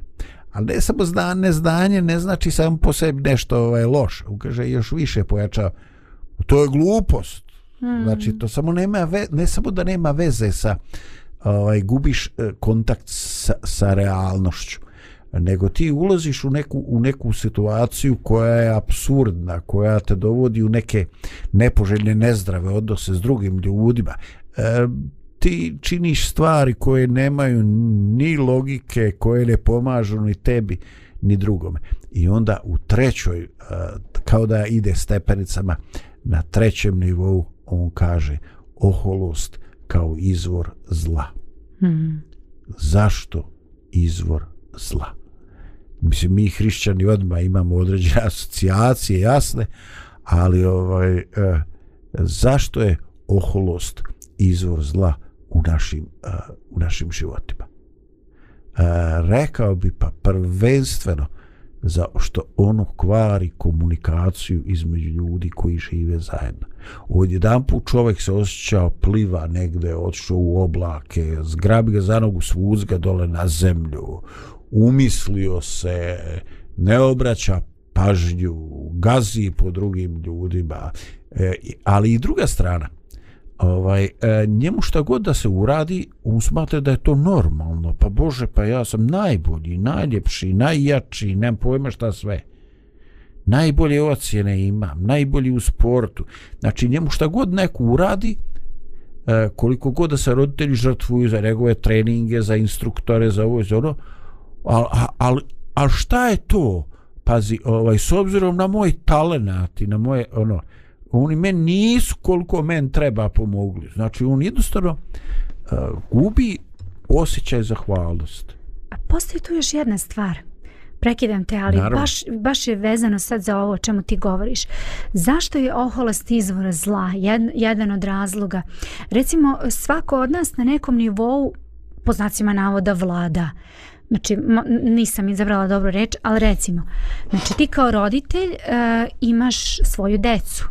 Speaker 2: Ali ne samo znanje, neznanje ne znači samo po sebi nešto ovaj, loše. Ukaže, još više pojača, to je glupost. Hmm. Znači, to samo nema ve, ne samo da nema veze sa, ovaj, gubiš e, kontakt sa, sa realnošću nego ti ulaziš u neku, u neku situaciju koja je absurdna, koja te dovodi u neke nepoželjne, nezdrave odnose s drugim ljudima. E, ti činiš stvari koje nemaju ni logike, koje ne pomažu ni tebi, ni drugome. I onda u trećoj, e, kao da ide stepenicama, na trećem nivou on kaže oholost, kao izvor zla. Mm. Zašto izvor zla? Mislim, mi hrišćani odma imamo određene asocijacije jasne, ali ovaj e, zašto je oholost izvor zla u našim e, u našim životima? E, rekao bi pa prvenstveno za što ono kvari komunikaciju između ljudi koji žive zajedno. Odjedan put čovjek se osjeća pliva negde, odšao u oblake, zgrabi ga za nogu, svuz ga dole na zemlju, umislio se, ne obraća pažnju, gazi po drugim ljudima, e, ali i druga strana, ovaj, e, njemu šta god da se uradi, on smatra da je to normalno. Pa Bože, pa ja sam najbolji, najljepši, najjači, nem pojma šta sve. Najbolje ocjene imam, najbolji u sportu. Znači, njemu šta god neko uradi, e, koliko god da se roditelji žrtvuju za njegove treninge, za instruktore, za ovo i za ono, ali al, al šta je to? Pazi, ovaj, s obzirom na moj talenat i na moje, ono, uh, oni men nisu koliko men treba pomogli. Znači, on jednostavno uh, gubi osjećaj za hvalost.
Speaker 3: A postoji tu još jedna stvar. Prekidam te, ali Naravno. baš, baš je vezano sad za ovo o čemu ti govoriš. Zašto je oholost izvora zla? Jed, jedan od razloga. Recimo, svako od nas na nekom nivou po znacima navoda vlada. Znači, nisam izabrala dobro reč, ali recimo, znači ti kao roditelj uh, imaš svoju decu,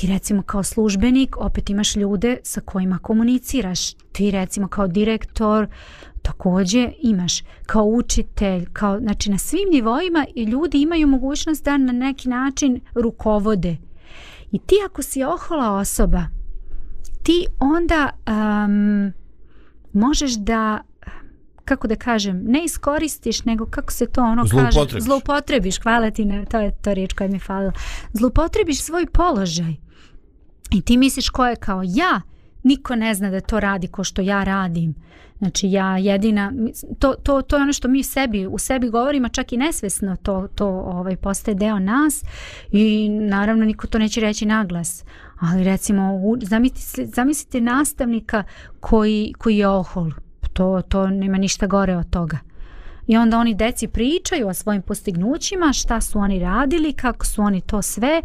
Speaker 3: ti recimo kao službenik opet imaš ljude sa kojima komuniciraš. Ti recimo kao direktor također imaš kao učitelj, kao, znači na svim nivoima i ljudi imaju mogućnost da na neki način rukovode. I ti ako si ohola osoba, ti onda um, možeš da kako da kažem, ne iskoristiš, nego kako se to ono kaže...
Speaker 2: Zloupotrebiš.
Speaker 3: Hvala ti, ne, to je to riječ koja mi je falila. Zloupotrebiš svoj položaj. I ti misliš ko je kao ja, niko ne zna da to radi ko što ja radim. Znači ja jedina, to, to, to je ono što mi sebi, u sebi govorimo, čak i nesvesno to, to ovaj, postaje deo nas i naravno niko to neće reći naglas. Ali recimo, u, zamislite, zamislite nastavnika koji, koji je ohol. To, to nema ništa gore od toga. I onda oni deci pričaju o svojim postignućima, šta su oni radili, kako su oni to sve.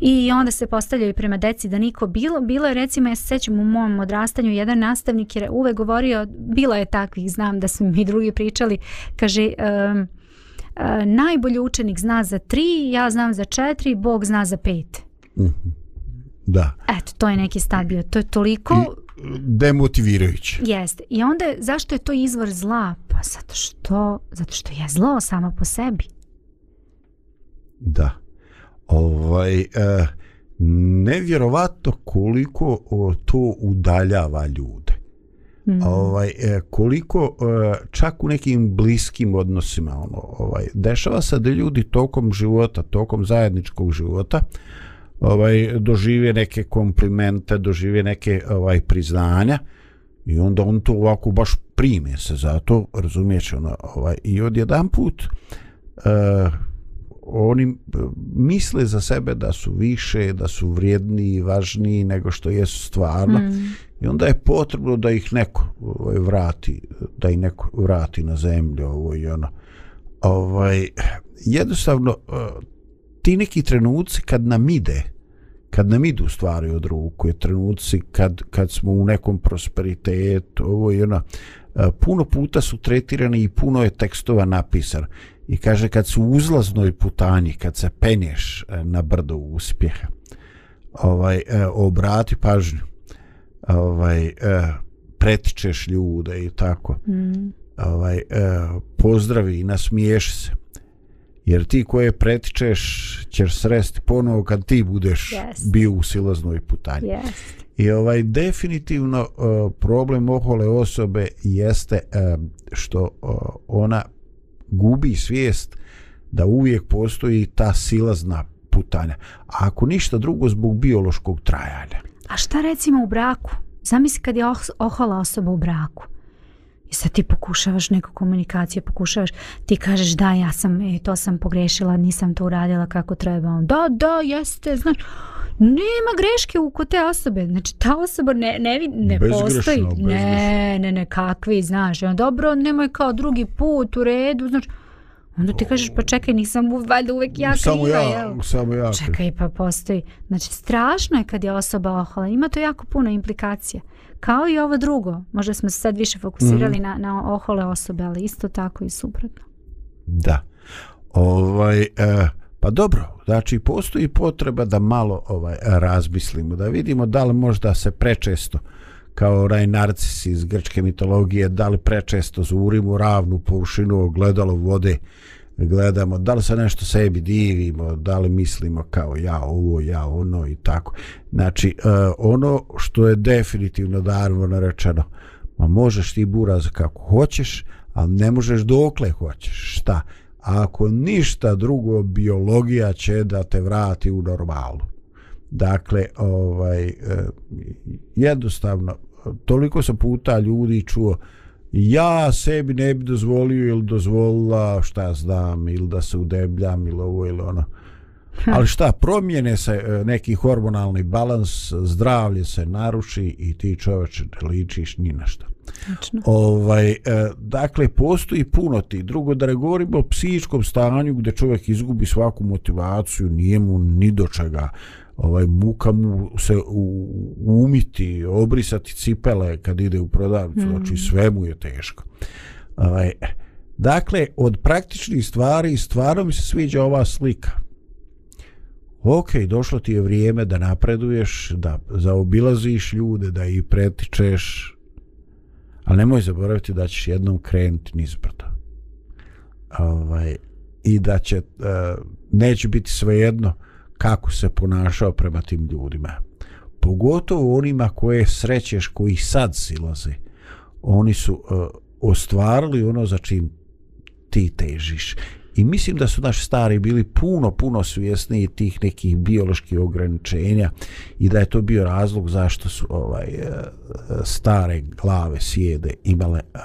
Speaker 3: I onda se postavljaju prema deci da niko bilo. Bilo je recimo, ja se sećam u mom odrastanju, jedan nastavnik je uvek govorio, bilo je takvih, znam da su mi drugi pričali, kaže... Um, uh, najbolji učenik zna za tri, ja znam za četiri, Bog zna za pet. Mm -hmm.
Speaker 2: Da.
Speaker 3: Eto, to je neki stad bio. To je toliko... I
Speaker 2: demotivirajuće.
Speaker 3: Jeste. I onda zašto je to izvor zla? Pa zato što, zato što je zlo samo po sebi.
Speaker 2: Da. Ovaj, eh, nevjerovato koliko to udaljava ljude. Mm. Ovaj, e, koliko e, čak u nekim bliskim odnosima ono, ovaj, dešava se da ljudi tokom života, tokom zajedničkog života eh, ovaj doživi neke komplimente, doživi neke ovaj priznanja i onda on to ovako baš prime se zato, razumiješ ono, ovaj i odjedan put uh, eh, oni misle za sebe da su više, da su vrijedni i važniji nego što jesu stvarno. Mm. I onda je potrebno da ih neko ovaj, vrati, da ih neko vrati na zemlju ovo ovaj, i ono. Ovaj, jednostavno, uh, ti neki trenuci kad nam ide, uh, kad nam idu stvari od ruku je trenuci kad, kad smo u nekom prosperitetu ovo i ona puno puta su tretirani i puno je tekstova napisan i kaže kad su uzlaznoj putanji kad se penješ e, na brdo uspjeha ovaj e, obrati pažnju ovaj e, pretičeš ljude i tako mm. ovaj pozdravi i nasmiješi se jer ti koje pretičeš ćeš sresti ponovo kad ti budeš yes. bio u silaznoj putanji. Yes. I ovaj definitivno uh, problem ohole osobe jeste uh, što uh, ona gubi svijest da uvijek postoji ta silazna putanja. A ako ništa drugo zbog biološkog trajanja.
Speaker 3: A šta recimo u braku? Zamisli kad je oh ohola osoba u braku. I sad ti pokušavaš neku komunikaciju, pokušavaš, ti kažeš da ja sam, e, to sam pogrešila, nisam to uradila kako treba. On, da, da, jeste, znaš, nema greške u kod te osobe. Znači, ta osoba ne, ne, vid, ne bezgrešno, postoji. Bezgrešno. Ne, ne, ne, kakvi, znaš. On, dobro, nemoj kao drugi put u redu, znači, Onda ti kažeš pa čekaj nisam u, valjda uvek ja kriva Samo
Speaker 2: ja, samo ja
Speaker 3: Čekaj pa postoji Znači strašno je kad je osoba ohola Ima to jako puno implikacija Kao i ovo drugo Možda smo se sad više fokusirali mm -hmm. na, na ohole osobe Ali isto tako i suprotno
Speaker 2: Da ovaj, eh, Pa dobro Znači postoji potreba da malo ovaj razmislimo Da vidimo da li možda se prečesto eh, kao onaj narcis iz grčke mitologije, da li prečesto zurimo ravnu površinu ogledalo vode, gledamo, da li se nešto sebi divimo, da li mislimo kao ja ovo, ja ono i tako. Znači, uh, ono što je definitivno darvo narečeno, ma možeš ti buraz kako hoćeš, ali ne možeš dokle hoćeš, šta? Ako ništa drugo, biologija će da te vrati u normalu dakle ovaj e, jednostavno toliko sam puta ljudi čuo ja sebi ne bi dozvolio ili dozvolila šta znam ili da se udebljam ili ovo ili ono hm. ali šta promijene se e, neki hormonalni balans zdravlje se naruši i ti čovječe ne ličiš ni na šta Lično. ovaj, e, dakle postoji puno ti drugo da ne govorimo o psihičkom stanju gde čovjek izgubi svaku motivaciju nije mu ni do čega uh, ovaj muka mu se umiti, obrisati cipele kad ide u prodavnicu, mm. znači sve mu je teško. Ovaj, dakle, od praktičnih stvari stvarno mi se sviđa ova slika. Ok, došlo ti je vrijeme da napreduješ, da zaobilaziš ljude, da i pretičeš, ali nemoj zaboraviti da ćeš jednom krenuti nizbrdo. Ovaj, I da će, uh, neće biti svejedno jedno kako se ponašao prema tim ljudima. Pogotovo onima koje srećeš, koji sad silaze. Oni su uh, ostvarili ono za čim ti težiš. I mislim da su naši stari bili puno, puno svjesni tih nekih bioloških ograničenja i da je to bio razlog zašto su ovaj uh, stare glave sjede imale uh,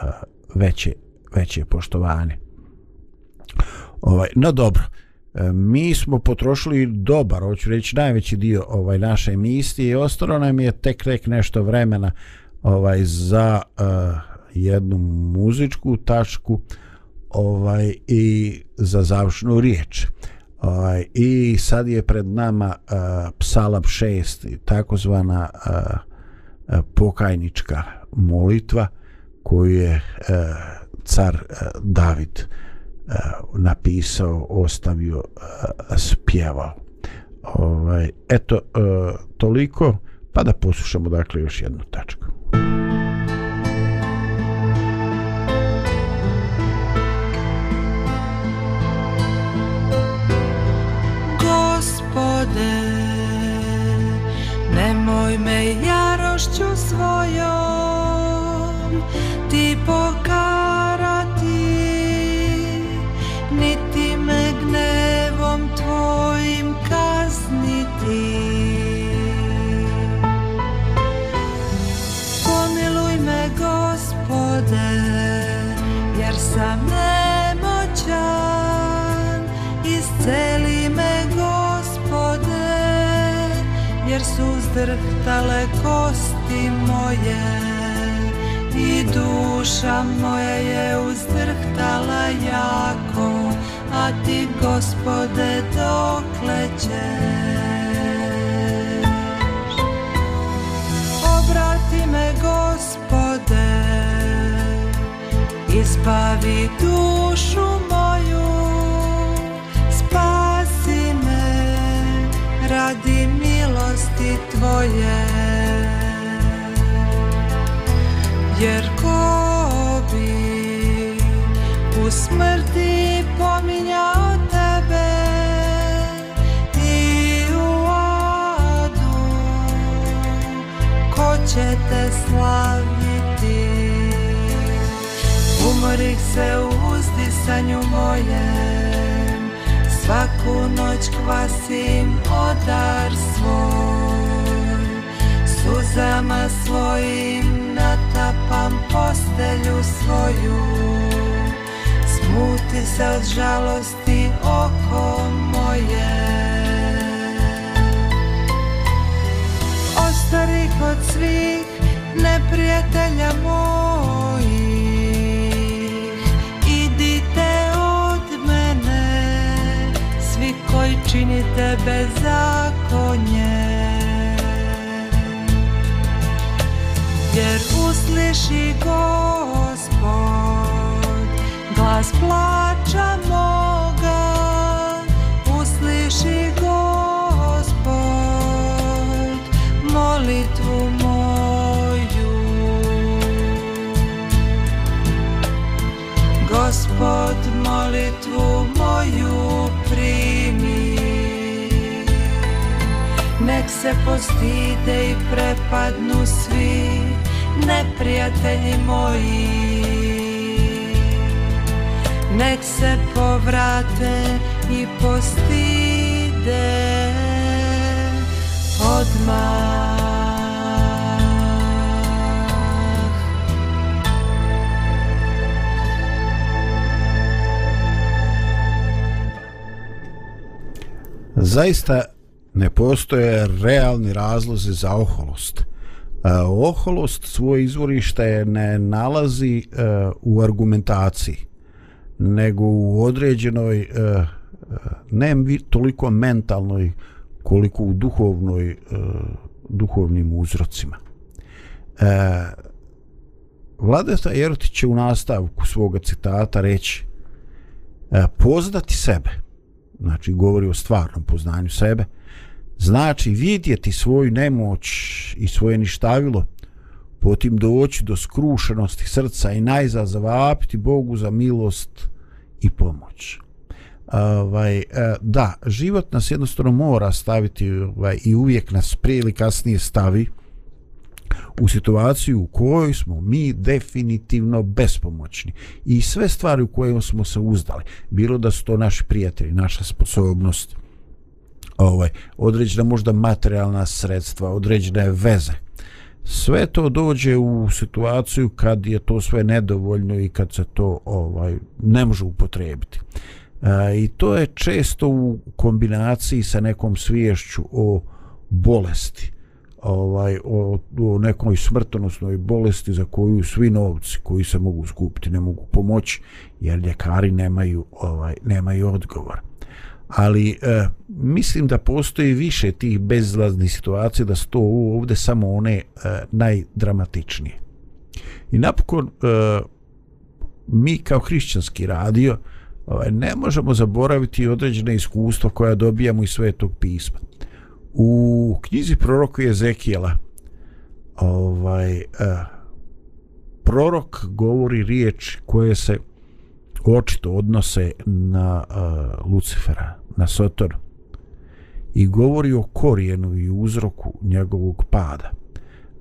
Speaker 2: veće, veće poštovanje. Ovaj, no dobro, E, mi smo potrošili dobar, hoću reći najveći dio ovaj naše emisije i ostalo nam je tek tek nešto vremena ovaj za uh, jednu muzičku tačku ovaj i za završnu riječ. Ovaj i sad je pred nama uh, e, psalam 6, takozvana uh, pokajnička molitva koju je uh, car uh, David uh, Eh, napisao, ostavio, eh, spjevao. Ovaj, eto, eh, toliko, pa da poslušamo dakle još jednu tačku. Nemoj me jarošću svojom ti pokaži istrhtale kosti moje I duša moja je uzdrhtala jako A ti gospode dok lećeš Obrati me gospode Izbavi dušu moju oltar svoj Suzama svojim natapam postelju svoju Smuti se od žalosti oko moje Ostari kod svih neprijatelja moj činite bezakonje Jer usliši gospod glas plačama se postide i prepadnu svi neprijatelji moji nek se povrate i postide odmah Zaista ne postoje realni razlozi za oholost. Uh, oholost svoje izvorište ne nalazi uh, u argumentaciji, nego u određenoj, uh, ne toliko mentalnoj, koliko u duhovnoj, uh, duhovnim uzrocima. E, Vladeta Jerotić će u nastavku svoga citata reći e, poznati sebe, znači govori o stvarnom poznanju sebe, znači vidjeti svoju nemoć i svoje ništavilo, potim doći do skrušenosti srca i najzazavapiti Bogu za milost i pomoć. Ovaj, e, da, život nas jednostavno mora staviti ovaj, i uvijek nas prije ili kasnije stavi u situaciju u kojoj smo mi definitivno bespomoćni i sve stvari u koje smo se uzdali bilo da su to naši prijatelji naša sposobnost uh, ovaj, određena možda materialna sredstva, određene veze. Sve to dođe u situaciju kad je to sve nedovoljno i kad se to ovaj ne može upotrebiti. E, I to je često u kombinaciji sa nekom sviješću o bolesti ovaj o, o nekoj smrtonosnoj bolesti za koju svi novci koji se mogu skupiti ne mogu pomoći jer ljekari nemaju ovaj nemaju odgovor. E, ali e, mislim da postoji više tih bezlaznih situacija da su to ovde samo one e, najdramatičnije i napokon e, mi kao hrišćanski radio ovaj, ne možemo zaboraviti određene iskustva koja dobijamo iz svetog pisma u knjizi proroka Jezekijela ovaj e, prorok govori riječ koje se očito odnose na a, Lucifera, na Sotor i govori o korijenu i uzroku njegovog pada.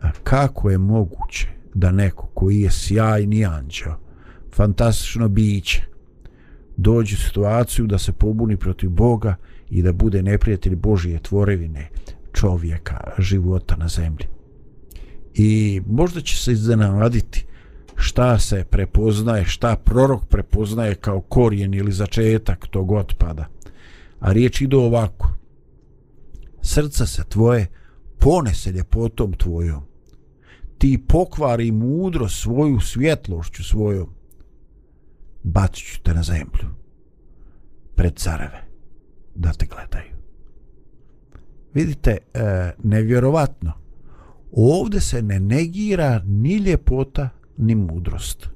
Speaker 2: A kako je moguće da neko koji je sjajni anđeo, fantastično biće, dođe u situaciju da se pobuni protiv Boga i da bude neprijatelj Božije tvorevine čovjeka, života na zemlji. I možda će se iznenaditi, šta se prepoznaje, šta prorok prepoznaje kao korijen ili začetak tog otpada. A riječ ide ovako. Srca se tvoje ponese ljepotom tvojom. Ti pokvari mudro svoju svjetlošću svojom. Bacit ću te na zemlju. Pred careve. Da te gledaju. Vidite, e, nevjerovatno. Ovde se ne negira ni ljepota, ni mudrost.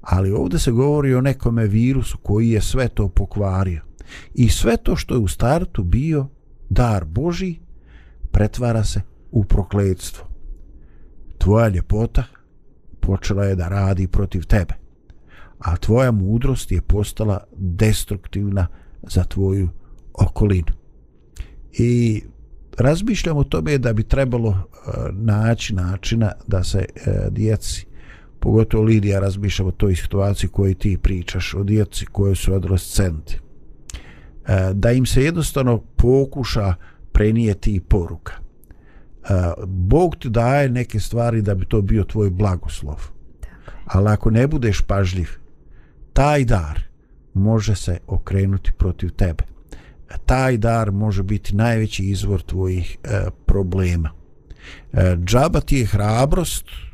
Speaker 2: Ali ovdje se govori o nekome virusu koji je sve to pokvario. I sve to što je u startu bio dar Boži pretvara se u prokledstvo. Tvoja ljepota počela je da radi protiv tebe, a tvoja mudrost je postala destruktivna za tvoju okolinu. I razmišljam o tome da bi trebalo e, naći načina da se e, djeci e, pogotovo Lidija razmišljam o toj situaciji koju ti pričaš o djeci koje su adolescenti e, da im se jednostavno pokuša prenijeti i poruka e, Bog ti daje neke stvari da bi to bio tvoj blagoslov ali ako ne budeš pažljiv taj dar može se okrenuti protiv tebe e, taj dar može biti najveći izvor tvojih e, problema e, džaba ti je hrabrost e,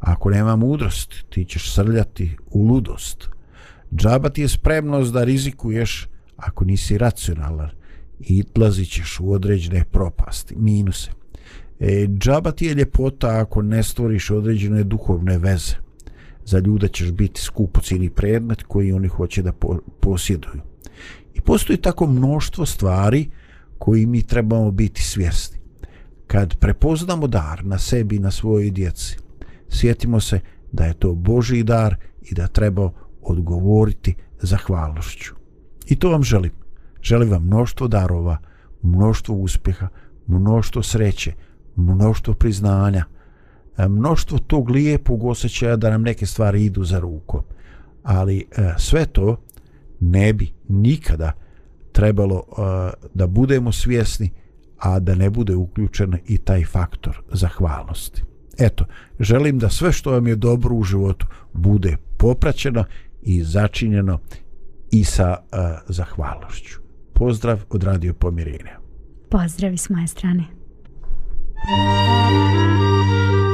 Speaker 2: Ako nema mudrost, ti ćeš srljati u ludost. Džaba ti je spremnost da rizikuješ ako nisi racionalan i tlazit ćeš u određene propasti, minuse. E, džaba ti je ljepota ako ne stvoriš određene duhovne veze. Za ljuda ćeš biti skupocini predmet koji oni hoće da po posjeduju. I postoji tako mnoštvo stvari koji mi trebamo biti svjesni. Kad prepoznamo dar na sebi i na svojoj djeci, sjetimo se da je to Boži dar i da treba odgovoriti za hvalošću. I to vam želim. Želim vam mnoštvo darova, mnoštvo uspjeha, mnoštvo sreće, mnoštvo priznanja, e, mnoštvo tog lijepog osjećaja da nam neke stvari idu za rukom. Ali e, sve to ne bi nikada trebalo e, da budemo svjesni, a da ne bude uključen i taj faktor zahvalnosti. hvalnosti. Eto, želim da sve što vam je dobro u životu bude popraćeno i začinjeno i sa uh, zahvalnošću. Pozdrav od Radio Pomirenja.
Speaker 3: Pozdrav s moje strane. Thank you.